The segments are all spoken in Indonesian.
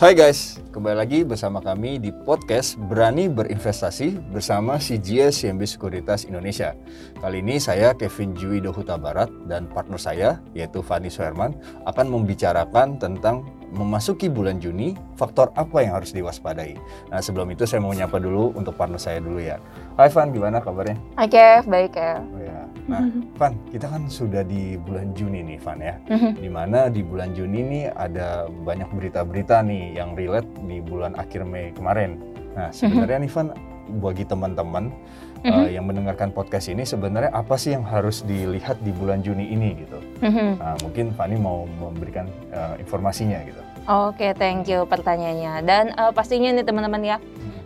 Hai guys, kembali lagi bersama kami di podcast Berani Berinvestasi bersama CGS CMB Sekuritas Indonesia. Kali ini saya Kevin Jui Dohuta Barat dan partner saya yaitu Fani Suherman akan membicarakan tentang memasuki bulan Juni, faktor apa yang harus diwaspadai. Nah sebelum itu saya mau nyapa dulu untuk partner saya dulu ya. Hai Van, gimana kabarnya? Hai Kev, baik ya. Oh ya. Nah, Van, kita kan sudah di bulan Juni nih, Van ya. Di mana di bulan Juni nih ada banyak berita-berita nih yang relate di bulan akhir Mei kemarin. Nah, sebenarnya nih Van, bagi teman-teman uh, yang mendengarkan podcast ini sebenarnya apa sih yang harus dilihat di bulan Juni ini gitu. Nah, mungkin Fani mau memberikan uh, informasinya gitu. Oke, thank you pertanyaannya. Dan uh, pastinya nih teman-teman ya,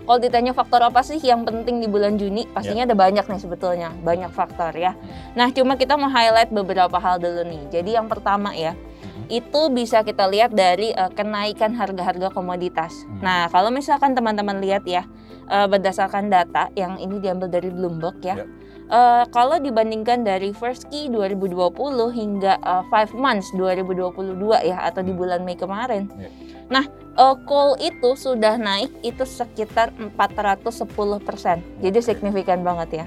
kalau ditanya faktor apa sih yang penting di bulan Juni, pastinya ada banyak nih sebetulnya, banyak faktor ya. Nah, cuma kita mau highlight beberapa hal dulu nih. Jadi yang pertama ya, itu bisa kita lihat dari uh, kenaikan harga-harga komoditas. Hmm. Nah, kalau misalkan teman-teman lihat ya, uh, berdasarkan data yang ini diambil dari Bloomberg ya. Yep. Uh, kalau dibandingkan dari first key 2020 hingga uh, five months 2022 ya atau di bulan Mei kemarin. Yep. Nah, uh, coal itu sudah naik itu sekitar 410 persen. Jadi signifikan banget ya. Ya, ya.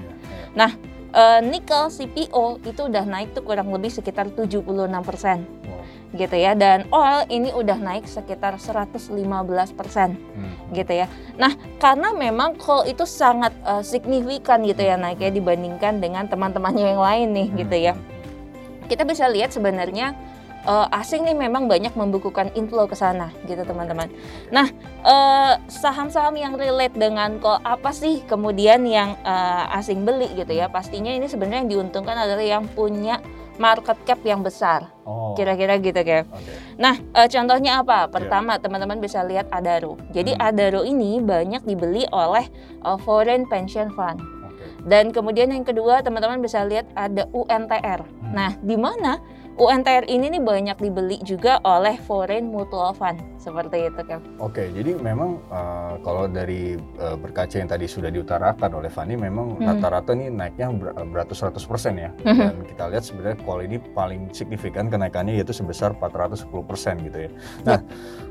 Nah, uh, nikel CPO itu udah naik tuh kurang lebih sekitar 76 persen Wow. gitu ya. Dan oil ini udah naik sekitar 115 persen Hmm. gitu ya. Nah, karena memang coal itu sangat uh, signifikan gitu ya naiknya dibandingkan dengan teman-temannya yang lain nih gitu ya. Kita bisa lihat sebenarnya uh, asing nih memang banyak membukukan inflow ke sana gitu teman-teman. Nah, uh, saham-saham yang relate dengan coal apa sih kemudian yang uh, asing beli gitu ya? Pastinya ini sebenarnya yang diuntungkan adalah yang punya market cap yang besar. Oh. Kira-kira gitu kayak. Oke. Nah, eh, contohnya apa? Pertama, teman-teman bisa lihat Adaro. Jadi Hmm. Adaro ini banyak dibeli oleh eh, foreign pension fund. Dan kemudian yang kedua, teman-teman bisa lihat ada UNTR. Hmm. Nah, di mana UNTR ini nih banyak dibeli juga oleh foreign mutual fund. Seperti itu, Kev. Oke, jadi memang uh, kalau dari uh, berkaca yang tadi sudah diutarakan oleh Fani, memang Hmm. rata-rata nih naiknya ber- beratus-ratus persen ya. Mhm. Dan kita lihat sebenarnya call ini paling signifikan kenaikannya yaitu sebesar 410 persen gitu ya. Nah,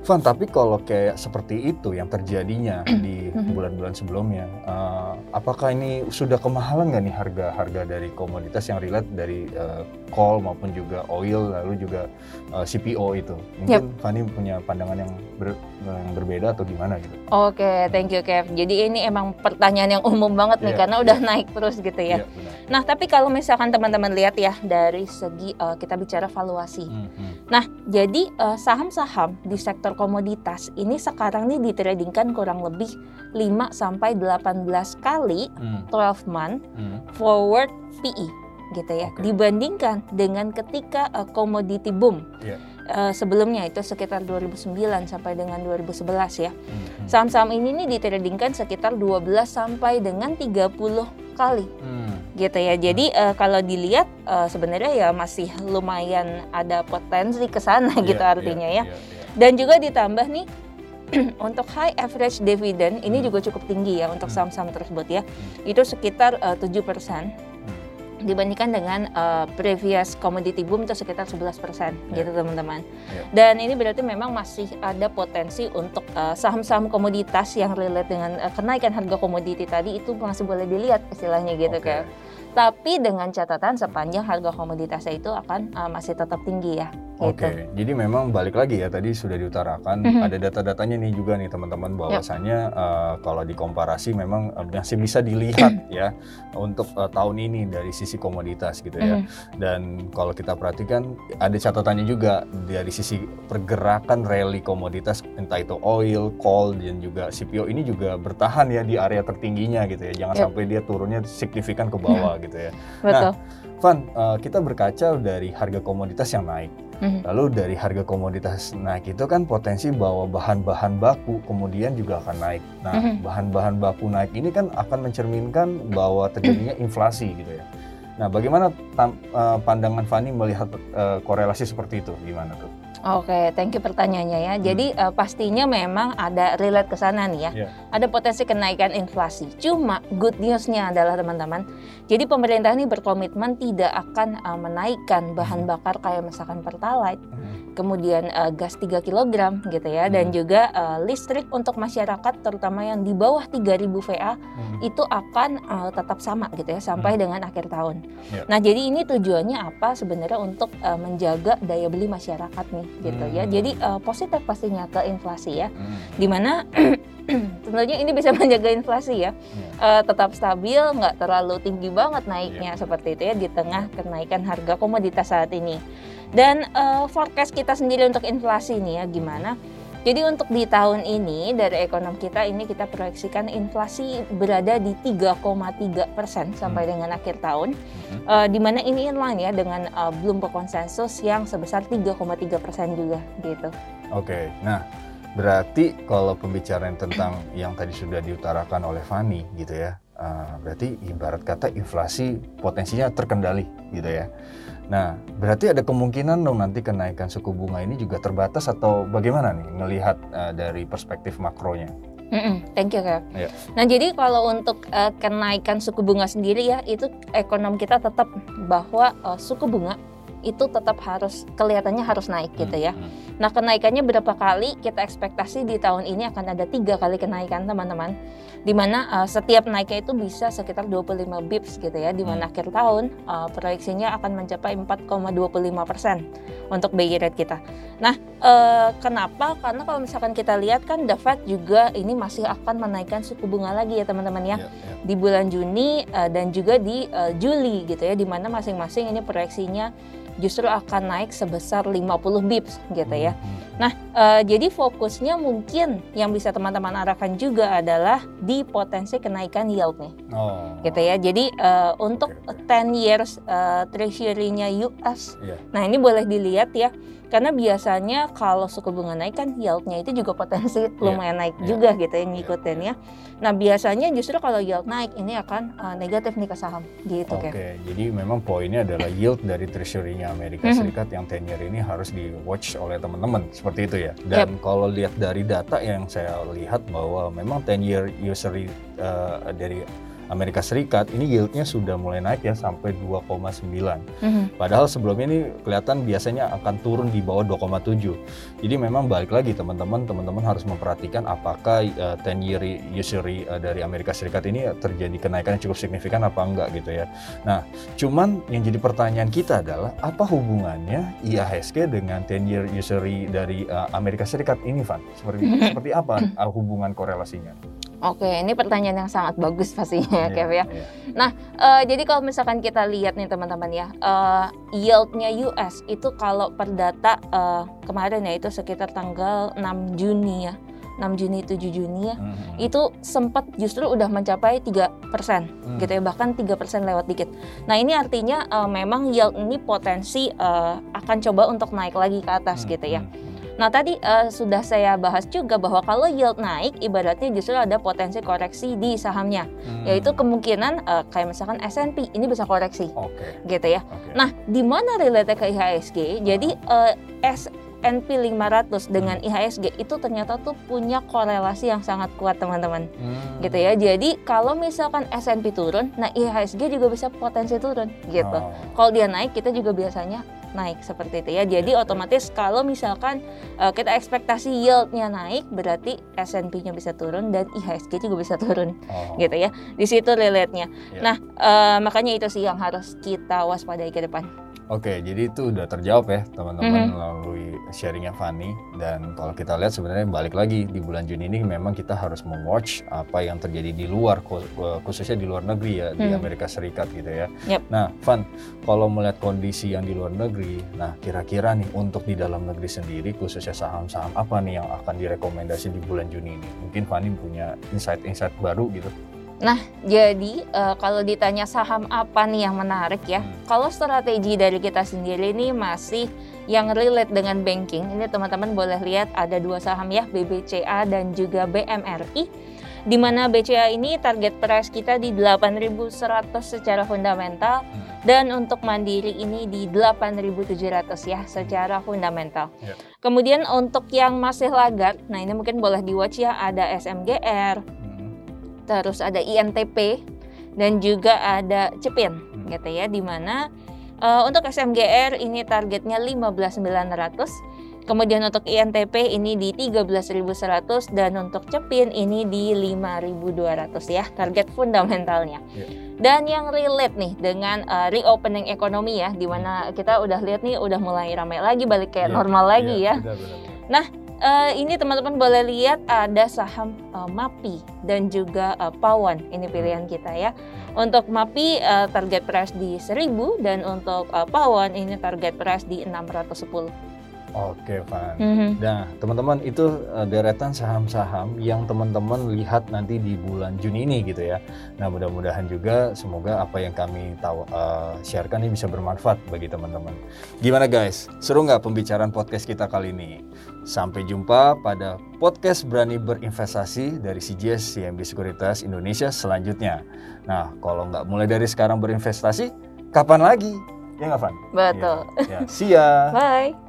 Van, tapi kalau kayak seperti itu yang terjadinya di Mhm. bulan-bulan sebelumnya, uh, apakah ini sudah kemahalan nggak nih harga-harga dari komoditas yang relate dari uh, call maupun juga oil lalu juga uh, CPO itu? Mungkin Fani punya pandangan yang, ber- yang berbeda atau gimana gitu? Oke, thank you, Kev. Jadi ini emang pertanyaan yang umum banget nih Iya, karena udah iya. naik terus gitu ya. Iya, benar. Nah, tapi kalau misalkan teman-teman lihat ya dari segi eh, kita bicara valuasi. Hmm, hmm. Nah, jadi eh, saham-saham di sektor komoditas ini sekarang nih ditradingkan kurang lebih 5 sampai 18 kali Hmm, 12 month hmm. forward PE gitu ya. Oke. Dibandingkan dengan ketika eh, commodity boom. Iya. eh, sebelumnya itu sekitar 2009 sampai dengan 2011 ya. Hmm, hmm. Saham-saham ini nih ditradingkan sekitar 12 sampai dengan 30 kali Hmm, gitu ya. Jadi eh, kalau dilihat eh, sebenarnya ya masih lumayan ada potensi ke sana gitu iya, artinya iya, ya. iya, iya. Dan juga ditambah nih untuk high average dividend ini Hmm. juga cukup tinggi ya untuk Hmm. saham-saham tersebut ya. Itu sekitar eh, 7% Hmm. Dibandingkan dengan eh, previous commodity boom itu sekitar 11% Ya. gitu teman-teman. Ya. Dan ini berarti memang masih ada potensi untuk eh, saham-saham komoditas yang relate dengan eh, kenaikan harga komoditi tadi itu masih boleh dilihat istilahnya gitu Oke. kan. Tapi dengan catatan sepanjang harga komoditasnya itu akan eh, masih tetap tinggi ya. Oke, Gitu. jadi memang balik lagi ya tadi sudah diutarakan Mhm. ada data-datanya nih juga nih teman-teman bahwasanya eh, kalau dikomparasi memang eh, masih bisa dilihat ya untuk eh, tahun ini dari sisi komoditas gitu ya. Mhm. Dan kalau kita perhatikan ada catatannya juga dari sisi pergerakan rally komoditas entah itu oil, coal dan juga CPO ini juga bertahan ya di area tertingginya gitu ya. Jangan Yep. sampai dia turunnya signifikan ke bawah gitu ya. Betul. Van, eh, kita berkaca dari harga komoditas yang naik. Mhm. Lalu dari harga komoditas naik itu kan potensi bahwa bahan-bahan baku kemudian juga akan naik. Nah, Mhm. bahan-bahan baku naik ini kan akan mencerminkan bahwa terjadinya inflasi gitu ya. Nah, bagaimana tam- eh, pandangan Fani melihat eh, korelasi seperti itu? Gimana tuh? Oke, thank you pertanyaannya ya. Hmm. Jadi eh, pastinya memang ada relate ke sana nih ya. Iya. Ada potensi kenaikan inflasi. Cuma good news-nya adalah teman-teman, jadi pemerintah ini berkomitmen tidak akan eh, menaikkan bahan bakar kayak misalkan pertalite, kemudian eh, gas 3 kg gitu ya, dan Hmm. juga eh, listrik untuk masyarakat terutama yang di bawah 3000 VA Hmm. itu akan eh, tetap sama gitu ya sampai Hmm. dengan akhir tahun. Ya. Nah, jadi ini tujuannya apa sebenarnya untuk eh, menjaga daya beli masyarakat nih gitu ya. Hmm. Jadi eh, positif pastinya ke inflasi ya. Hmm. Di mana tentunya ini bisa menjaga inflasi ya. Eh, tetap stabil, nggak terlalu tinggi banget naiknya seperti itu ya di tengah kenaikan harga komoditas saat ini. Dan eh, forecast kita sendiri untuk inflasi nih ya gimana? Jadi untuk di tahun ini dari ekonom kita ini kita proyeksikan inflasi berada di 3,3 persen sampai dengan akhir tahun. Mhm. Eh, di mana ini inline ya dengan eh, Bloomberg konsensus yang sebesar 3,3 persen juga gitu. Oke, nah berarti kalau pembicaraan tentang yang tadi sudah diutarakan oleh Fani gitu ya, eh, berarti ibarat kata inflasi potensinya terkendali gitu ya. Nah, berarti ada kemungkinan dong nanti kenaikan suku bunga ini juga terbatas atau bagaimana nih ngelihat eh, dari perspektif makronya? Mm-mm, thank you Kev. Iya. Nah jadi kalau untuk eh, kenaikan suku bunga sendiri ya itu ekonom kita tetap bahwa eh, suku bunga itu tetap harus kelihatannya harus naik gitu ya. Hmm, Nah kenaikannya berapa kali kita ekspektasi di tahun ini akan ada tiga kali kenaikan teman-teman. Di mana eh, setiap naiknya itu bisa sekitar 25 bips gitu ya. Di mana akhir tahun eh, proyeksinya akan mencapai 4,25 persen untuk BI rate kita. Nah eh, kenapa? Karena kalau misalkan kita lihat kan The Fed juga ini masih akan menaikkan suku bunga lagi ya teman-teman ya ya, ya. di bulan Juni eh, dan juga di eh, Juli gitu ya di mana masing-masing ini proyeksinya justru akan naik sebesar 50 bips gitu ya. Hmm, Nah, eh, jadi fokusnya mungkin yang bisa teman-teman arahkan juga adalah di potensi kenaikan yield nih, Oh. gitu ya. Jadi eh, untuk oke. 10 years eh, treasury-nya US, Iya. nah ini boleh dilihat ya, karena biasanya kalau suku bunga naik kan yieldnya itu juga potensi lumayan naik iya, juga gitu ya iya, ngikutin ya. Nah biasanya justru kalau yield naik ini akan eh, negatif nih ke saham gitu Oke, Kev. jadi memang poinnya adalah yield dari treasury-nya Amerika Mhm. Serikat yang 10 year ini harus di watch oleh teman-teman seperti itu ya. Dan kalau lihat dari data yang saya lihat bahwa memang 10 year usury uh, dari Amerika Serikat ini yieldnya sudah mulai naik ya sampai 2,9. Mhm. Padahal sebelumnya ini kelihatan biasanya akan turun di bawah 2,7. Jadi memang balik lagi teman-teman, teman-teman harus memperhatikan apakah uh, 10 year usury uh, dari Amerika Serikat ini terjadi kenaikan yang cukup signifikan apa enggak gitu ya. Nah, cuman yang jadi pertanyaan kita adalah apa hubungannya IHSG dengan 10 year usury dari uh, Amerika Serikat ini, Van? Seperti seperti apa uh, hubungan korelasinya? Oke, ini pertanyaan yang sangat bagus pastinya Iya, Kev ya. iya. Eh, jadi kalau misalkan kita lihat nih teman-teman ya, eh, yieldnya US itu kalau per data eh, kemarin ya itu sekitar tanggal 6 Juni ya, 6 Juni 7 Juni ya, Mhm. itu sempat justru udah mencapai 3 persen Hmm. gitu ya, bahkan 3 persen lewat dikit. Nah ini artinya eh, memang yield ini potensi eh, akan coba untuk naik lagi ke atas Hmm, gitu ya. hmm, hmm. Nah tadi eh, sudah saya bahas juga bahwa kalau yield naik, ibaratnya justru ada potensi koreksi di sahamnya Hmm. yaitu kemungkinan eh, kayak misalkan S&P ini bisa koreksi Oke. gitu ya. oke. Nah, di mana relate ke IHSG? Jadi eh, S&P 500 dengan IHSG itu ternyata tuh punya korelasi yang sangat kuat teman-teman Hmm. gitu ya. Jadi kalau misalkan S&P turun, nah IHSG juga bisa potensi turun gitu. Oh. Kalau dia naik, kita juga biasanya naik seperti itu ya. Jadi Ya, ya. otomatis kalau misalkan eh, kita ekspektasi yieldnya naik, berarti S&P-nya bisa turun dan IHSG juga bisa turun Oh. gitu ya. Di situ relate-nya. Ya. Nah, eh, makanya itu sih yang harus kita waspadai ke depan. Oke, jadi itu udah terjawab ya teman-teman Mhm. melalui sharingnya Fanny dan kalau kita lihat sebenarnya balik lagi di bulan Juni ini memang kita harus mewatch apa yang terjadi di luar khu- khususnya di luar negeri ya di Mhm. Amerika Serikat gitu ya. Yep. Nah, Van, kalau melihat kondisi yang di luar negeri, nah kira-kira nih untuk di dalam negeri sendiri khususnya saham-saham apa nih yang akan direkomendasi di bulan Juni ini? Mungkin Fanny punya insight-insight baru gitu. Nah, jadi uh, kalau ditanya saham apa nih yang menarik ya? Hmm. Kalau strategi dari kita sendiri ini masih yang relate dengan banking. Ini teman-teman boleh lihat ada dua saham ya, BBCA dan juga BMRI. Di mana BCA ini target price kita di 8.100 secara fundamental hmm. dan untuk Mandiri ini di 8.700 ya secara fundamental. Yeah. Kemudian untuk yang masih lagat, nah ini mungkin boleh di watch ya ada SMGR, terus ada INTP dan juga ada CEPIN hmm. gitu ya di mana uh, untuk SMGR ini targetnya 15.900 Kemudian untuk INTP ini di 13.100 dan untuk CEPIN ini di 5.200 ya target fundamentalnya. Yeah. Dan yang relate nih dengan uh, reopening ekonomi ya di mana kita udah lihat nih udah mulai ramai lagi balik kayak yeah. normal lagi yeah, ya. Benar. Nah, uh, ini teman-teman boleh lihat ada saham uh, MAPI dan juga uh, Pawan. Ini pilihan hmm. kita ya. Untuk MAPI uh, target price di 1000 dan untuk uh, Pawan ini target price di 610. Oke, Van. Mm -hmm. Nah, teman-teman itu uh, deretan saham-saham yang teman-teman lihat nanti di bulan Juni ini gitu ya. Nah, mudah-mudahan juga semoga apa yang kami tahu uh, sharekan ini bisa bermanfaat bagi teman-teman. Gimana guys? Seru nggak pembicaraan podcast kita kali ini? Sampai jumpa pada podcast Berani Berinvestasi dari CGS CMB Sekuritas Indonesia selanjutnya. Nah, kalau nggak mulai dari sekarang berinvestasi, kapan lagi? Ya nggak, Van? Betul. Ya, ya. See ya. Bye.